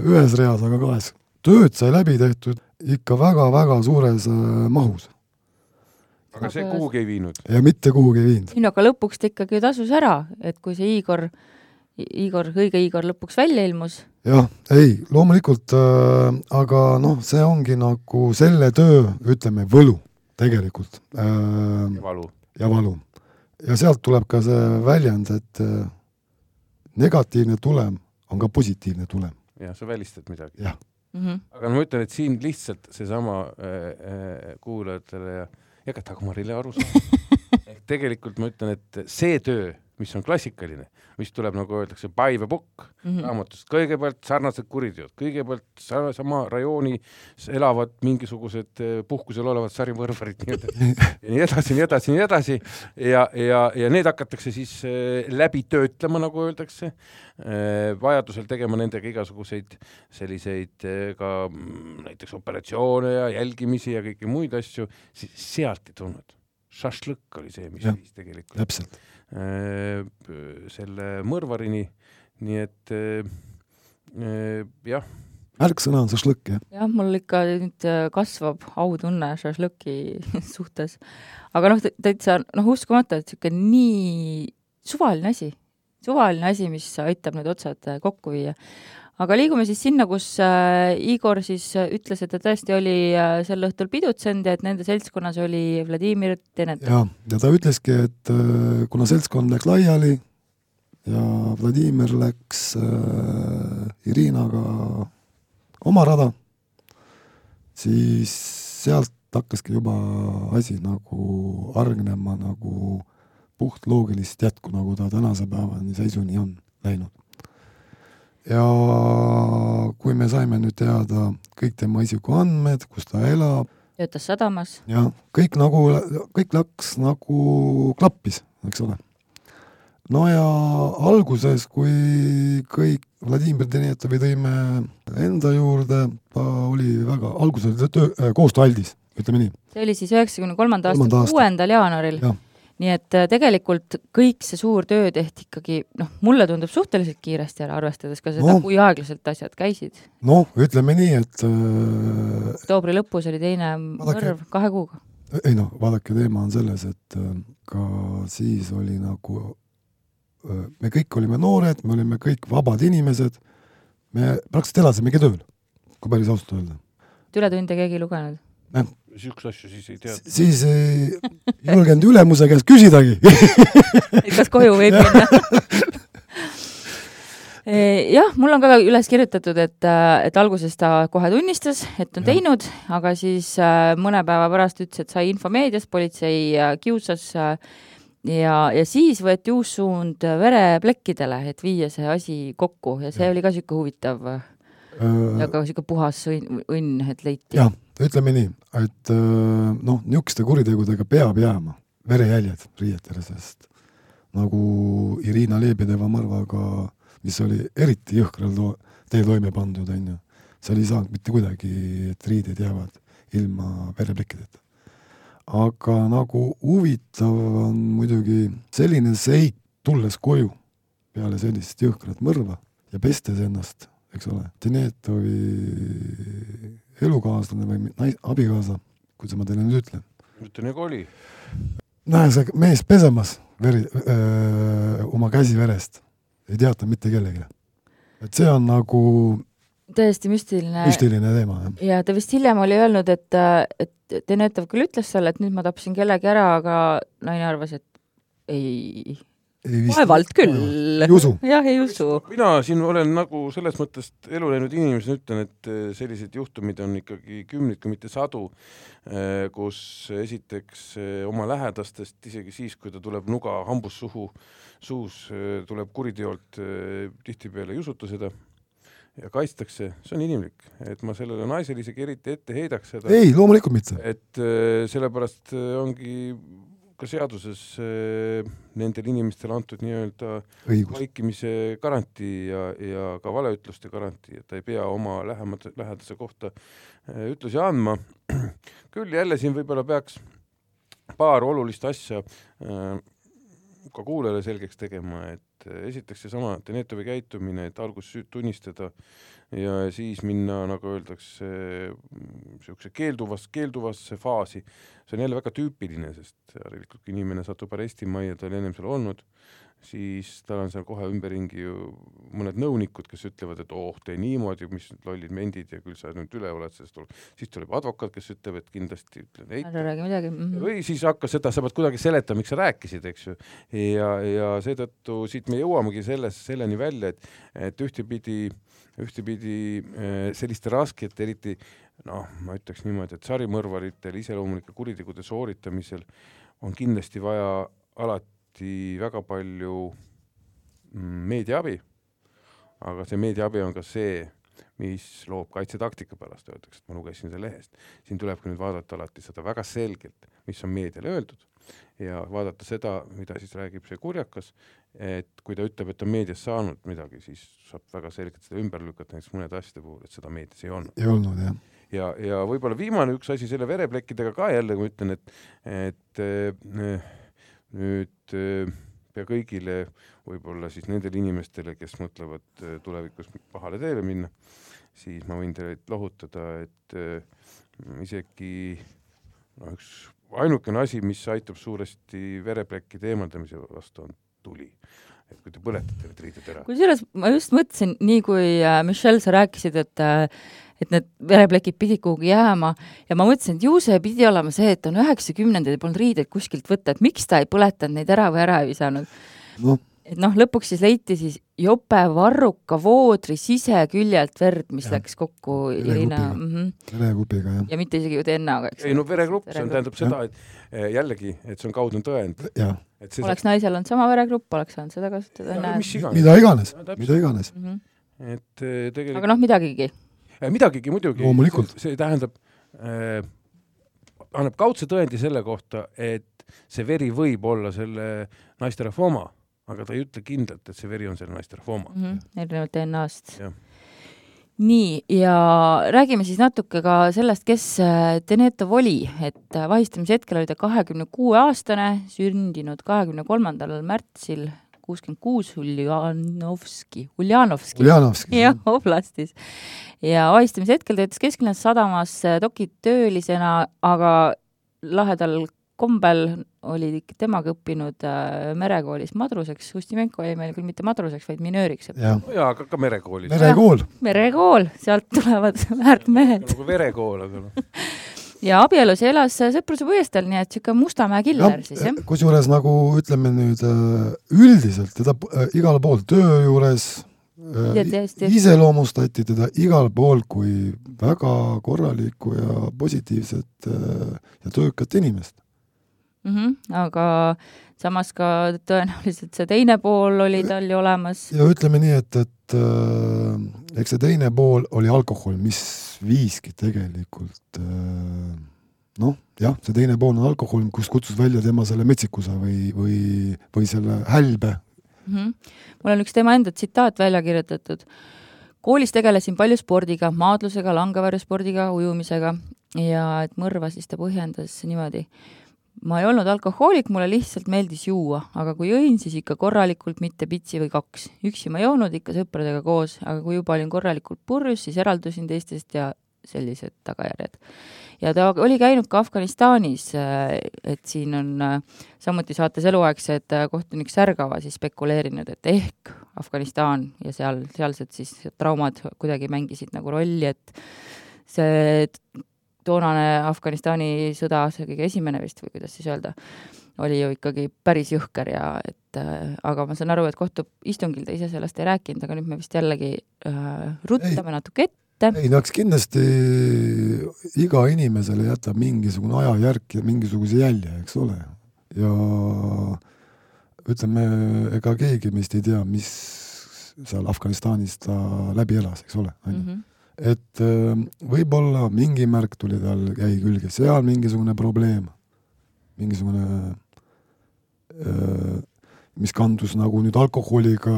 Speaker 3: ühes reas, aga kahes tööd sai läbi tehtud ikka väga-väga suures äh, mahus.
Speaker 1: aga see kuhugi ei viinud.
Speaker 3: ja mitte kuhugi ei viinud.
Speaker 2: ei no aga lõpuks ta ikkagi tasus ära, et kui see Igor, Igor, õige Igor lõpuks välja ilmus,
Speaker 3: jah, ei, loomulikult äh,, aga noh, see ongi nagu selle töö, ütleme, võlu tegelikult äh,
Speaker 1: valu.
Speaker 3: ja valu. ja sealt tuleb ka see väljend, et äh, negatiivne tulem on ka positiivne tulem,
Speaker 1: jah, sa välistad midagi.
Speaker 3: jah.
Speaker 2: mm. -hmm.
Speaker 1: aga no ma ütlen, et siin lihtsalt seesama äh, äh, kuulajatele ja, ja ka Dagmarile aru saada. ehk tegelikult ma ütlen, et see töö, mis on klassikaline, mis tuleb, nagu öeldakse, by the book
Speaker 2: Mm -hmm.
Speaker 1: raamatust, kõigepealt sarnased kuriteod, kõigepealt sa- sama rajooni s- elavad mingisugused äh, puhkusel olevad sarimõrvarid ja nii edasi, nii edasi, nii edasi. Ja, ja, ja need hakatakse siis äh, läbi töötlema, nagu öeldakse. Äh,, vajadusel tegema nendega igasuguseid selliseid ka näiteks operatsioone ja jälgimisi ja kõiki muid asju, siis sealt ei tulnud. Šašlõkk oli see, mis
Speaker 3: Jah.
Speaker 1: viis tegelikult
Speaker 3: täpselt.
Speaker 1: äh, selle mõrvarini, nii et äh, äh, jah,
Speaker 3: märksõna on šašlõkk, jah.
Speaker 2: jah, mul ikka nüüd kasvab autunne šašlõki suhtes. aga noh, täitsa noh, uskumatu, et niisugune nii suvaline asi, suvaline asi, mis aitab need otsad kokku viia. Aga liigume siis sinna, kus äh, Igor siis äh, ütles, et ta tõesti oli äh, sel õhtul pidutsenud ja et nende seltskonnas oli Vladimir Tenetov.
Speaker 3: ja, ja ta ütleski, et kuna seltskond läks laiali ja Vladimir läks Irinaga oma rada, siis sealt hakkaski juba asi nagu hargnema nagu puhtloogilist jätku, nagu ta tänase päevani seisuni on läinud. Ja kui me saime nüüd teada kõik tema isikuandmed, kus ta elab,
Speaker 2: töötas sadamas,
Speaker 3: ja kõik nagu, kõik läks nagu klappis, eks ole. no ja alguses, kui kõik Vladimir Denetovi tõime enda juurde, ta oli väga, alguses oli ta töö, koostööaldis, ütleme nii.
Speaker 2: see oli siis üheksakümne kolmanda aasta kuuendal jaanuaril
Speaker 3: Jah..
Speaker 2: Nii et äh, tegelikult kõik see suur töö tehti ikkagi noh, mulle tundub suhteliselt kiiresti ära, arvestades ka seda
Speaker 3: No.
Speaker 2: kui aeglaselt asjad käisid.
Speaker 3: noh, ütleme nii, et äh,
Speaker 2: oktoobri lõpus oli teine
Speaker 3: Vaadake-
Speaker 2: mõrv kahe kuuga.
Speaker 3: ei noh, vaadake, teema on selles, et äh, ka siis oli nagu, me kõik olime noored, me olime kõik vabad inimesed, me praktiliselt elasimegi tööl, kui päris ausalt öelda.
Speaker 2: ületunde keegi ei lugenud.
Speaker 1: Niisuguseid asju siis ei teadnud.
Speaker 3: siis ei julgenud ülemuse käest küsidagi.
Speaker 2: kas koju võib minna? jah, mul on ka üles kirjutatud, et, et alguses ta kohe tunnistas, et on
Speaker 3: Jah.
Speaker 2: teinud, aga siis äh, mõne päeva pärast ütles, et sai info meediast, politsei äh, kiusas äh, ja, ja siis võeti uus suund vereplekkidele, et viia see asi kokku ja see
Speaker 3: Jah.
Speaker 2: oli ka niisugune huvitav ja ka niisugune puhas õnn, õnn, et leiti.
Speaker 3: jah, ütleme nii, et öö, noh, niisuguste kuritegudega peab jääma verejäljed riietele, sest nagu Irina Lebedeva mõrvaga, mis oli eriti jõhkral to- teel toime pandud, on ju, seal ei saanud mitte kuidagi, et riided jäävad ilma vereplekkideta. aga nagu huvitav on muidugi selline seit, tulles koju peale sellist jõhkrat mõrva ja pestes ennast, eks ole, Denetovi elukaaslane või nais-, abikaasa, kuidas ma teile nüüd ütlen,
Speaker 1: ütle nagu oli.
Speaker 3: näe see mees pesemas veri, oma käsi verest, ei teata mitte kellelegi. et see on nagu
Speaker 2: täiesti müstiline.
Speaker 3: müstiline teema, jah.
Speaker 2: ja ta vist hiljem oli öelnud, et, et Denetov küll ütles talle, et nüüd ma tapsin kellegi ära, aga naine arvas, et ei, vaevalt küll. Jah, ei usu.
Speaker 1: mina siin olen nagu selles mõttes elu näinud inimesena ütlen, et eh, selliseid juhtumeid on ikkagi kümneid, kui mitte sadu, kus esiteks eh, oma lähedastest, isegi siis, kui ta tuleb nuga hambus suhu, suus, tuleb kuriteolt eh, tihtipeale ei usuta seda ja kaitstakse, see on inimlik, et ma sellele naisele isegi eriti ette heidaks seda,
Speaker 3: ei loomulikult mitte,
Speaker 1: et eh, sellepärast eh, ongi ka seaduses eh, nendele inimestele antud nii-öelda vaikimise garantii ja, ja ka valeütluste garantii, et ta ei pea oma lähemate, lähedase kohta äh, ütlusi andma. küll jälle siin võib-olla peaks paar olulist asja äh, ka kuulajale selgeks tegema, et et esiteks seesama Denetovi käitumine, et alguses süüd tunnistada ja siis minna, nagu öeldakse, niisuguse keelduvas, keelduvasse faasi, see on jälle väga tüüpiline, sest järelikult inimene satub arestimajja, ta oli ennem seal olnud, siis tal on seal kohe ümberringi ju mõned nõunikud, kes ütlevad, et oh, tee niimoodi, mis lollid mendid ja küll sa nüüd üle oled sellest olukorrast. siis tuleb advokaat, kes ütleb, et kindlasti ütle neid.
Speaker 2: ära räägi midagi mm. -hmm.
Speaker 1: või siis hakkas seda, sa pead kuidagi seletama, miks sa rääkisid, eks ju. ja, ja seetõttu siit me jõuamegi selles, selleni välja, et, et ühtepidi, ühtepidi eh, selliste raskete, eriti noh, ma ütleks niimoodi, et sarimõrvaritel iseloomulike kuritegude sooritamisel on kindlasti vaja alati saati väga palju mm, meediaabi, aga see meediaabi on ka see, mis loob kaitsetaktika pärast, öeldakse, et ma lugesin selle lehest. siin tulebki nüüd vaadata alati seda väga selgelt, mis on meediale öeldud ja vaadata seda, mida siis räägib see kurjakas, et kui ta ütleb, et on meedias saanud midagi, siis saab väga selgelt seda ümber lükata näiteks mõnede asjade puhul, et seda meedias ei olnud.
Speaker 3: ei olnud, jah
Speaker 1: ja, ja võib-olla viimane üks asi selle vereplekkidega ka jälle, ma ütlen, et, et äh, nüüd äh, pea kõigile, võib-olla siis nendele inimestele, kes mõtlevad äh, tulevikus pahale teele minna, siis ma võin teid lohutada, et äh, isegi noh, üks ainukene asi, mis aitab suuresti vereplekkide eemaldamise vastu, on tuli et kui te põletate need riided ära.
Speaker 2: kusjuures ma just mõtlesin, nii kui Michelle, sa rääkisid, et et need vereplekid pidid kuhugi jääma ja ma mõtlesin, et ju see pidi olema see, et on üheksakümnendaid polnud riideid kuskilt võtta, et miks ta ei põletanud neid ära või ära ei visanud
Speaker 3: no..
Speaker 2: Et noh, lõpuks siis leiti siis jope varruka voodri siseküljelt verd, mis ja. läks kokku Irina
Speaker 3: mm -hmm. verekupiga, jah.
Speaker 2: ja mitte isegi ju DNA-ga, eks.
Speaker 1: ei no veregrupp, see on, tähendab seda, et eh, jällegi, et see on kaudne tõend.
Speaker 2: oleks naisel olnud sama veregrupp, oleks saanud seda kasutada.
Speaker 3: mida iganes, mida iganes mm.
Speaker 1: -hmm. et eh, tegelikult.
Speaker 2: aga noh, midagigi
Speaker 1: Äh, midagigi muidugi, see tähendab äh,, annab kaudse tõendi selle kohta, et see veri võib olla selle naisterahva oma, aga ta ei ütle kindlalt, et see veri on selle naisterahva oma mm.
Speaker 2: -hmm. erinevalt DNA-st. nii, ja räägime siis natuke ka sellest, kes äh, Denetov oli, et äh, vahistamise hetkel oli ta kahekümne kuue aastane, sündinud kahekümne kolmandal märtsil kuuskümmend kuus Uljanovski, Uljanovski.
Speaker 3: Uljanovski.
Speaker 2: jah, oblastis. ja vahistamise hetkel töötas Kesklinnas sadamas dokitöölisena, aga lahedal kombel oli temaga õppinud äh, merekoolis madruseks, Ustimenko oli meil küll mitte madruseks, vaid minööriks.
Speaker 1: jaa ja,, aga ka merekoolis.
Speaker 3: merekool.
Speaker 2: merekool, sealt tulevad väärt mehed.
Speaker 1: nagu verekool, aga noh
Speaker 2: ja abielus elas Sõpruse puiesteel, nii et niisugune Mustamäe killer ja, siis, jah?
Speaker 3: kusjuures nagu ütleme nüüd äh, üldiselt teda äh, igal pool töö juures äh, iseloomustati teda igal pool kui väga korralikku ja positiivset ja töökat inimest
Speaker 2: mm. -hmm, aga samas ka tõenäoliselt see teine pool oli tal ju olemas.
Speaker 3: ja ütleme nii, et, et äh, eks see teine pool oli alkohol, mis viiski tegelikult äh, noh, jah, see teine pool on alkohol, kus kutsus välja tema selle metsikuse või, või, või selle hälbe
Speaker 2: mm. -hmm. mul on üks tema enda tsitaat välja kirjutatud. koolis tegelesin palju spordiga, maadlusega, langevarjuspordiga, ujumisega ja et mõrva siis ta põhjendas niimoodi. Ma ei olnud alkohoolik, mulle lihtsalt meeldis juua, aga kui jõin, siis ikka korralikult, mitte pitsi või kaks. üksi ma ei joonud, ikka sõpradega koos, aga kui juba olin korralikult purjus, siis eraldusin teistest ja sellised tagajärjed. ja ta oli käinud ka Afganistanis, äh, et siin on äh, samuti saates eluaegsed äh, kohtunik Särgava siis spekuleerinud, et ehk Afganistan ja seal, sealsed siis traumad kuidagi mängisid nagu rolli, et see toonane Afganistani sõda, see kõige esimene vist või kuidas siis öelda, oli ju ikkagi päris jõhker ja et äh, aga ma saan aru, et kohtuistungil ta ise sellest ei rääkinud, aga nüüd me vist jällegi äh, ruttame ei. natuke ette
Speaker 3: ei no eks kindlasti iga inimesele jätab mingisugune ajajärk ja mingisuguse jälje, eks ole. ja ütleme, ega keegi meist ei tea, mis seal Afganistanis ta läbi elas, eks ole, on ju. Mhm. Et äh, võib-olla mingi märk tuli tal, jäi külge, seal mingisugune probleem, mingisugune äh, mis kandus nagu nüüd alkoholiga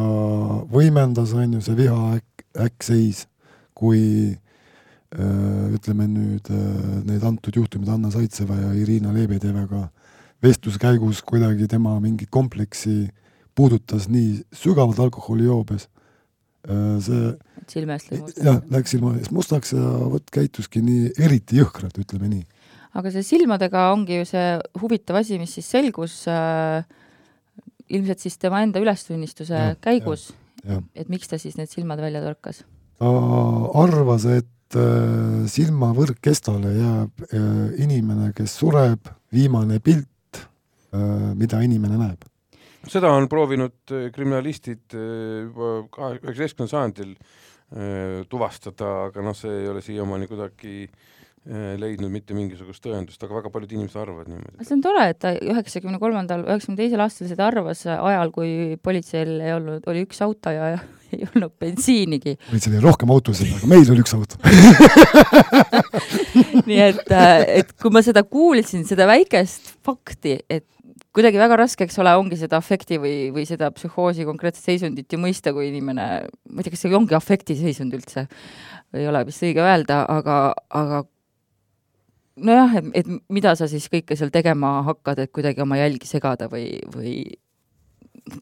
Speaker 3: võimendas, on ju, see viha äkk, äkkseis kui äh, ütleme nüüd need antud juhtumid Anna Saitseva ja Irina Lebedevaga vestluse käigus kuidagi tema mingit kompleksi puudutas nii sügavalt alkoholijoobes, see
Speaker 2: silme eest lõi mustaks.
Speaker 3: jah, läks silma eest mustaks ja vot käituski nii eriti jõhkralt, ütleme nii.
Speaker 2: aga see silmadega ongi ju see huvitav asi, mis siis selgus äh, ilmselt siis tema enda ülestunnistuse ja, käigus, et miks ta siis need silmad välja torkas?
Speaker 3: ta arvas, et äh, silmavõrk kestale jääb äh, inimene, kes sureb, viimane pilt äh,, mida inimene näeb.
Speaker 1: seda on proovinud äh, kriminalistid äh, juba üheksateistkümnendal sajandil äh, tuvastada, aga noh, see ei ole siiamaani kuidagi äh, Äh, leidnud mitte mingisugust tõendust, aga väga paljud inimesed arvavad niimoodi.
Speaker 2: see on tore, et ta üheksakümne kolmandal, üheksakümne teisel aastal seda arvas ajal, kui politseil ei olnud, oli üks auto ja ei olnud bensiinigi.
Speaker 3: politseil oli rohkem autosid, aga meil oli üks auto
Speaker 2: nii et, äh, et kui ma seda kuulsin, seda väikest fakti, et kuidagi väga raske, eks ole, ongi seda afekti või, või seda psühhoosi konkreetset seisundit ju mõista, kui inimene, ma ei tea, kas see ongi afektiseisund üldse, ei ole vist õige öelda, aga, aga nojah, et, et mida sa siis kõike seal tegema hakkad, et kuidagi oma jälgi segada või, või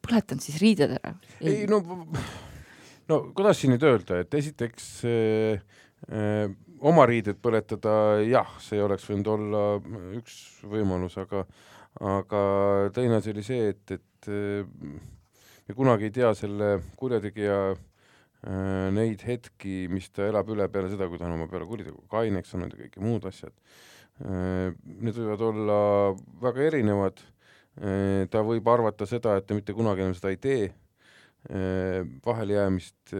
Speaker 2: põletanud siis riided ära?
Speaker 1: ei no, no kuidas siin nüüd öelda, et esiteks äh, äh, oma riided põletada, jah, see oleks võinud olla üks võimalus, aga aga teine asi oli see, et, et äh, me kunagi ei tea selle kurjategija äh, neid hetki, mis ta elab üle peale seda, kui ta on oma peale kuritegu kaineks saanud ja kõiki muud asjad. Äh, need võivad olla väga erinevad, ta võib arvata seda, et ta mitte kunagi enam seda ei tee, vahelejäämist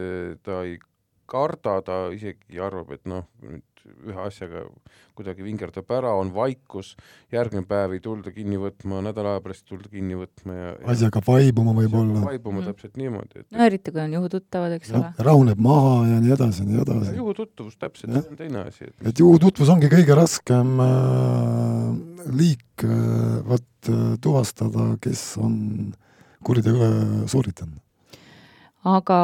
Speaker 1: ta ei karda, ta isegi arvab, et noh, nüüd ühe asjaga kuidagi vingerdab ära, on vaikus, järgmine päev ei tulda kinni võtma, nädala aja pärast ei tulda kinni võtma ja
Speaker 3: asjaga vaibuma võib-olla.
Speaker 1: vaibuma mm. täpselt niimoodi
Speaker 2: et.... no eriti, kui on juhututtavad, eks ole.
Speaker 3: rahuneb maha ja nii edasi ja nii edasi.
Speaker 1: juhututvus, täpselt, see on teine asi.
Speaker 3: et, et juhututvus ongi kõige raskem äh, liik äh, vot äh, tuvastada, kes on kuriteo sooritanud.
Speaker 2: aga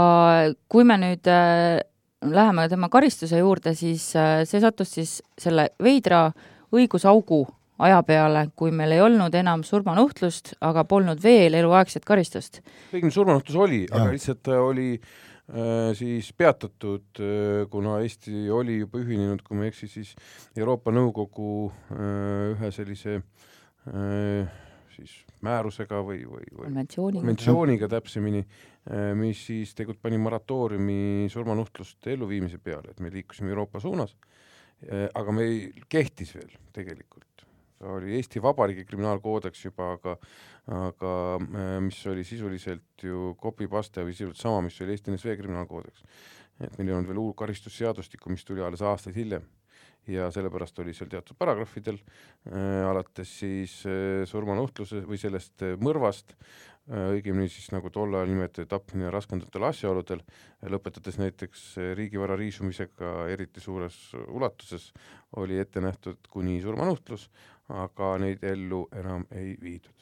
Speaker 2: kui me nüüd äh läheme tema karistuse juurde, siis äh, see sattus siis selle veidra õigusaugu aja peale, kui meil ei olnud enam surmanuhtlust, aga polnud veel eluaegset karistust.
Speaker 1: õigemini surmanuhtlus oli, aga lihtsalt ta oli äh, siis peatatud äh,, kuna Eesti oli juba ühinenud, kui ma ei eksi, siis Euroopa Nõukogu äh, ühe sellise äh, siis määrusega või, või, või
Speaker 2: konventsiooniga,
Speaker 1: konventsiooniga täpsemini, äh, mis siis tegelikult pani moratooriumi surmanuhtluste elluviimise peale, et me liikusime Euroopa suunas, äh, aga meil kehtis veel tegelikult. ta oli Eesti Vabariigi kriminaalkoodeks juba, aga aga äh, mis oli sisuliselt ju copy-paste või sisuliselt sama, mis oli Eesti NSV kriminaalkoodeks. et meil ei olnud veel uut karistusseadustikku, mis tuli alles aastaid hiljem ja sellepärast oli seal teatud paragrahvidel äh, alates siis äh, surmanuhtluse või sellest äh, mõrvast õigemini siis nagu tol ajal nimetati tapmine raskendatel asjaoludel, lõpetades näiteks riigivara riisumisega eriti suures ulatuses, oli ette nähtud kuni surmanuhtlus, aga neid ellu enam ei viidud.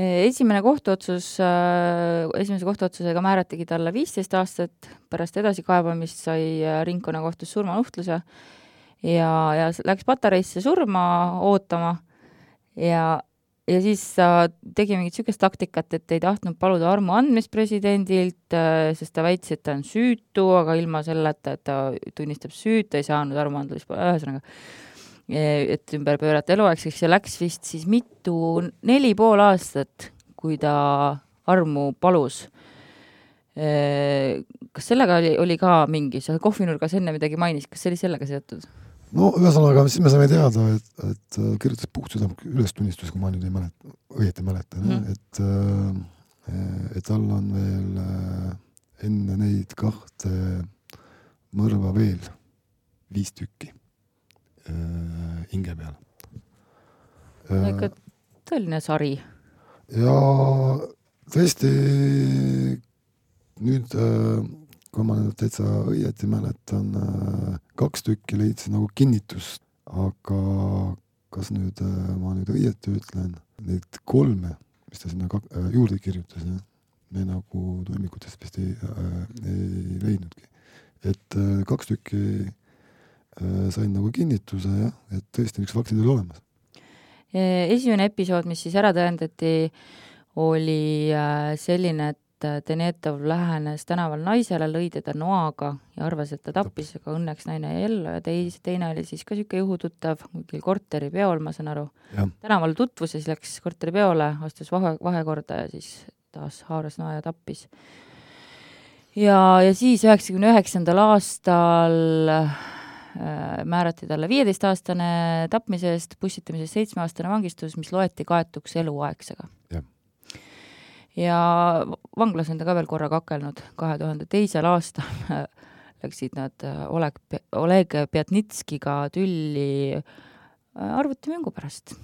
Speaker 2: Esimene kohtuotsus, esimese kohtuotsusega määratigi talle viisteist aastat, pärast edasikaebamist sai ringkonnakohtus surmanuhtluse ja, ja läks patareisse surma ootama ja, ja siis ta tegi mingit niisugust taktikat, et ei tahtnud paluda armu andmist presidendilt, äh, sest ta väitis, et ta on süütu, aga ilma selleta, et ta tunnistab süüd, ta ei saanud armuandmist, ühesõnaga, et ümber pöörata eluaegseks ja läks vist siis mitu, neli pool aastat, kui ta armu palus äh, kas sellega oli, oli ka mingi, sa kohvinurgas enne midagi mainisid, kas see oli sellega seotud?
Speaker 3: No ühesõnaga, siis me saime teada, et, et äh, kirjutas puhtsüdamlik ülestunnistuse, kui ma nüüd ei mäleta, õieti mäletan mm., et äh, et tal on veel äh, enne neid kahte mõrva veel viis tükki hinge peal.
Speaker 2: ikka tõeline sari.
Speaker 3: ja tõesti nüüd kui ma nüüd täitsa õieti mäletan, äh, kaks tükki leidsin nagu kinnitust, aga kas nüüd äh, ma nüüd õieti ütlen, neid kolme, mis ta sinna äh, juurde kirjutas, jah, me nagu toimikutest vist ei ei leidnudki. et kaks tükki sain nagu kinnituse jah, et tõesti niisugused faktid olid olemas.
Speaker 2: esimene episood, mis siis ära tõendati, oli selline, et Denetov lähenes tänaval naisele, lõi teda noaga ja arvas, et ta tappis, aga õnneks naine jäi ellu ja teis, teine oli siis ka niisugune juhututtav, kuskil korteripeol, ma saan aru. tänaval tutvus ja siis läks korteripeole, astus vahe, vahekorda ja siis taas haaras noa ja tappis. ja, ja siis üheksakümne üheksandal aastal Äh, määrati talle viieteistaastane tapmise eest, pussitamise eest seitsmeaastane vangistus, mis loeti kaetuks eluaegsega. Ja vanglas on ta ka veel korra kakelnud, kahe tuhande teisel aastal läksid nad äh, Oleg, Oleg Pjatnitskiga tülli äh, arvutimängu pärast.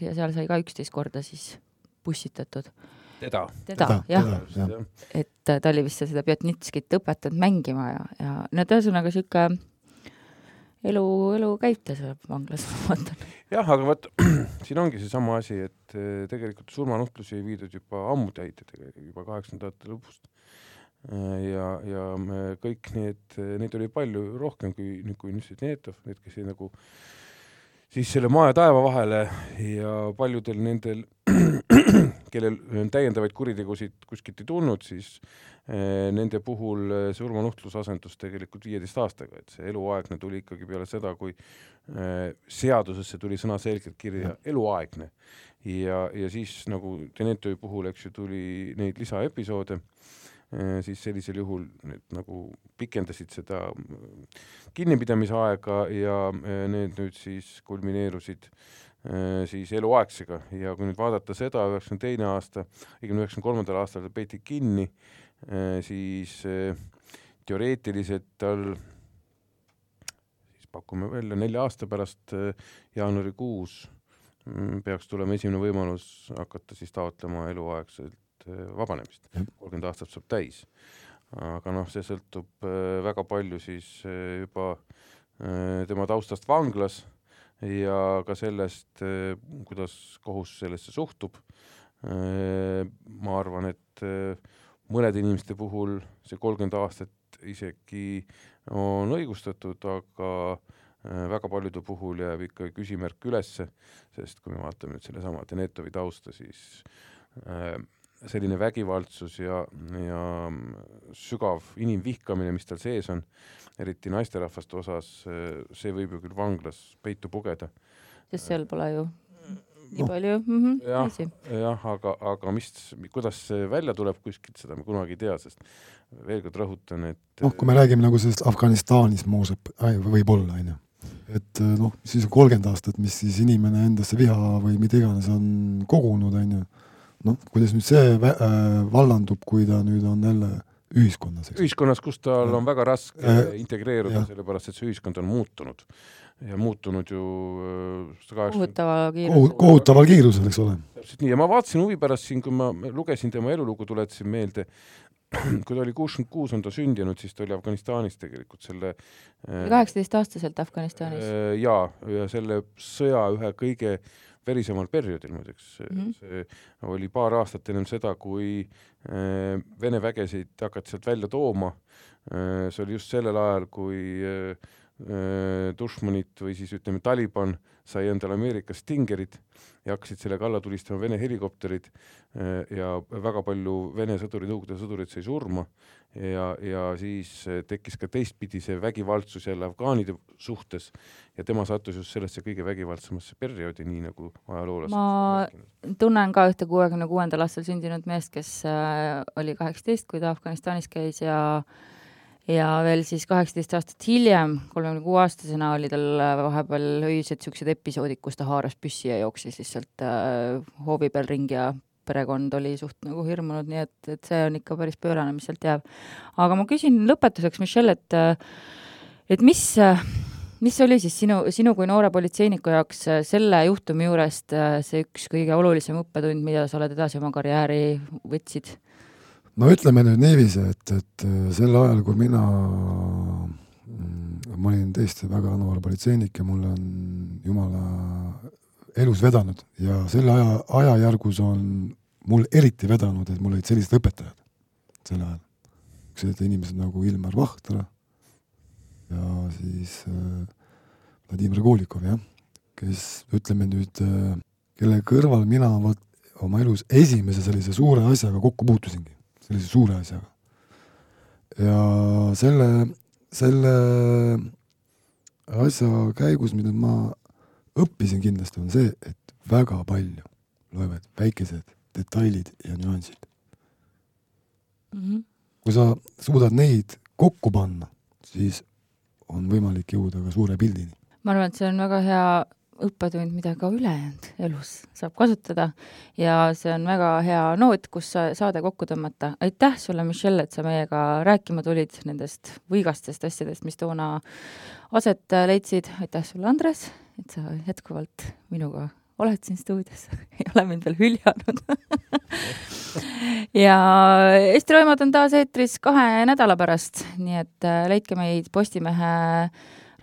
Speaker 2: ja seal sai ka üksteist korda siis pussitatud.
Speaker 1: Teda,
Speaker 2: teda, teda, jah. ja. et ta oli vist seda Pjatnitskit õpetanud mängima ja, ja no ühesõnaga niisugune elu, elu käib ta seal vanglas, ma vaatan.
Speaker 1: jah, aga vot siin ongi seesama asi, et eh, tegelikult surmanuhtlusi ei viidud juba ammu täide, juba kaheksakümnendate lõpust. Eh, ja, ja kõik need, neid oli palju rohkem kui, kui nüüd Netov, need, kes jäid nagu siis selle maa ja taeva vahele ja paljudel nendel, kellel täiendavaid kuritegusid kuskilt ei tulnud, siis nende puhul eh, surmanuhtlus asendus tegelikult viieteist aastaga, et see eluaegne tuli ikkagi peale seda, kui eh, seadusesse tuli sõnaselgelt kirja eluaegne. ja, ja siis nagu Denetovi puhul, eks ju, tuli neid lisaepisoode, siis sellisel juhul need nagu pikendasid seda kinnipidamise aega ja need nüüd siis kulmineerusid siis eluaegsega ja kui nüüd vaadata seda, üheksakümne teine aasta, õigemini üheksakümne kolmandal aastal ta peeti kinni Äh, siis äh, teoreetiliselt tal, siis pakume välja nelja aasta pärast äh, jaanuarikuus mm, peaks tulema esimene võimalus hakata siis taotlema eluaegselt vabanemist. kolmkümmend aastat saab täis. aga noh, see sõltub väga palju siis juba tema taustast vanglas ja ka sellest, kuidas kohus sellesse suhtub. ma arvan, et mõnede inimeste puhul see kolmkümmend aastat isegi on õigustatud, aga äh, väga paljude puhul jääb ikka küsimärk ülesse, sest kui me vaatame nüüd sellesama Denetovi tausta, siis äh, selline vägivaldsus ja, ja sügav inimvihkamine, mis tal sees on, eriti naisterahvaste osas, äh, see võib ju küll vanglas peitu pugeda.
Speaker 2: sest seal pole ju nii no. palju mm -hmm,
Speaker 1: jah, jah, aga, aga mis, kuidas see välja tuleb kuskilt, seda me kunagi ei tea, sest veel kord rõhutan, et
Speaker 3: noh, kui me räägime nagu sellest Afganistanis mooseb, võib-olla, on ju, et noh, siis on kolmkümmend aastat, mis siis inimene endasse viha või mida iganes on kogunud, on ju, noh, kuidas nüüd see äh, vallandub, kui ta nüüd on jälle ühiskonnas.
Speaker 1: ühiskonnas, kus tal on väga raske äh, integreeruda, sellepärast et see ühiskond on muutunud ja muutunud ju
Speaker 2: äh, kohutaval kiirusel.
Speaker 3: kohutaval kiirusel, eks ole.
Speaker 1: täpselt nii, ja ma vaatasin huvi pärast siin, kui ma lugesin tema elulugu, tuletasin meelde, kui ta oli kuuskümmend kuus, on ta sündinud, siis ta oli Afganistanis tegelikult selle
Speaker 2: äh, kaheksateistaastaselt Afganistanis.
Speaker 1: Äh, jaa, ja selle sõja ühe kõige verisemal perioodil muideks mm, -hmm. see oli paar aastat ennem seda, kui Vene vägesid hakati sealt välja tooma, see oli just sellel ajal, kui Dushmanit või siis ütleme, Taliban sai endale Ameerikas Stingerid ja hakkasid sellega alla tulistama Vene helikopterid äh, ja väga palju Vene sõdurid, Nõukogude sõdurid sai surma. Ja, ja siis äh, tekkis ka teistpidi see vägivaldsus jälle afgaanide suhtes ja tema sattus just sellesse kõige vägivaldsemasse perioodi, nii nagu ajaloolased
Speaker 2: ma tunnen ka ühte kuuekümne kuuendal aastal sündinud meest, kes oli kaheksateist, kui ta Afganistanis käis ja äh, ja veel siis kaheksateist aastat hiljem, kolmekümne kuue aastasena oli tal äh, vahepeal öised niisugused episoodid, kus ta haaras püssi ja jooksis lihtsalt äh, hoovi peal ringi ja perekond oli suht nagu hirmunud, nii et, et see on ikka päris pöörane, mis sealt jääb. aga ma küsin lõpetuseks, Michelle, et äh, et mis, mis oli siis sinu, sinu kui noore politseiniku jaoks selle juhtumi juurest see üks kõige olulisem õppetund, mida sa oled edasi oma karjääri võtsid?
Speaker 3: No ütleme nüüd niiviisi, et, et äh, sel ajal, kui mina, mm, ma olin tõesti väga noor politseinik ja mul on jumala elus vedanud ja selle aja, ajajärgus on mul eriti vedanud, et mul olid sellised õpetajad sel ajal. sellised inimesed nagu Ilmar Vahtra ja siis äh, Vladimir Kulikov, jah, kes ütleme nüüd äh,, kelle kõrval mina vot oma elus esimese sellise suure asjaga kokku puutusingi, sellise suure asjaga. ja selle, selle asja käigus, mida ma õppisin kindlasti, on see, et väga palju loevad väikesed detailid ja nüansid mm. -hmm. kui sa suudad neid kokku panna, siis on võimalik jõuda ka suure pildini.
Speaker 2: ma arvan, et see on väga hea õppetund, mida ka ülejäänud elus saab kasutada ja see on väga hea noot, kus sa saade kokku tõmmata. aitäh sulle, Michelle, et sa meiega rääkima tulid nendest võigastest asjadest, mis toona aset leidsid. aitäh sulle, Andres, et sa jätkuvalt minuga oled siin stuudios ei ole mind veel hüljanud ja Eesti Roimad on taas eetris kahe nädala pärast, nii et leidke meid Postimehe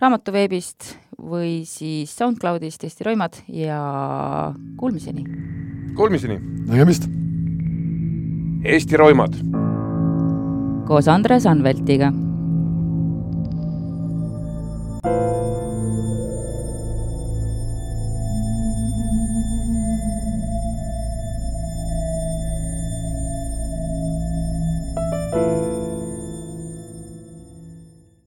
Speaker 2: raamatuveebist või siis SoundCloudist Eesti Roimad ja kuulmiseni!
Speaker 1: Kuulmiseni!
Speaker 3: nägemist!
Speaker 1: Eesti Roimad!
Speaker 2: koos Andres Anveltiga